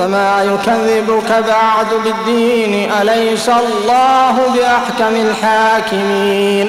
فما يكذبك بعد بالدين أليس الله بأحكم الحاكمين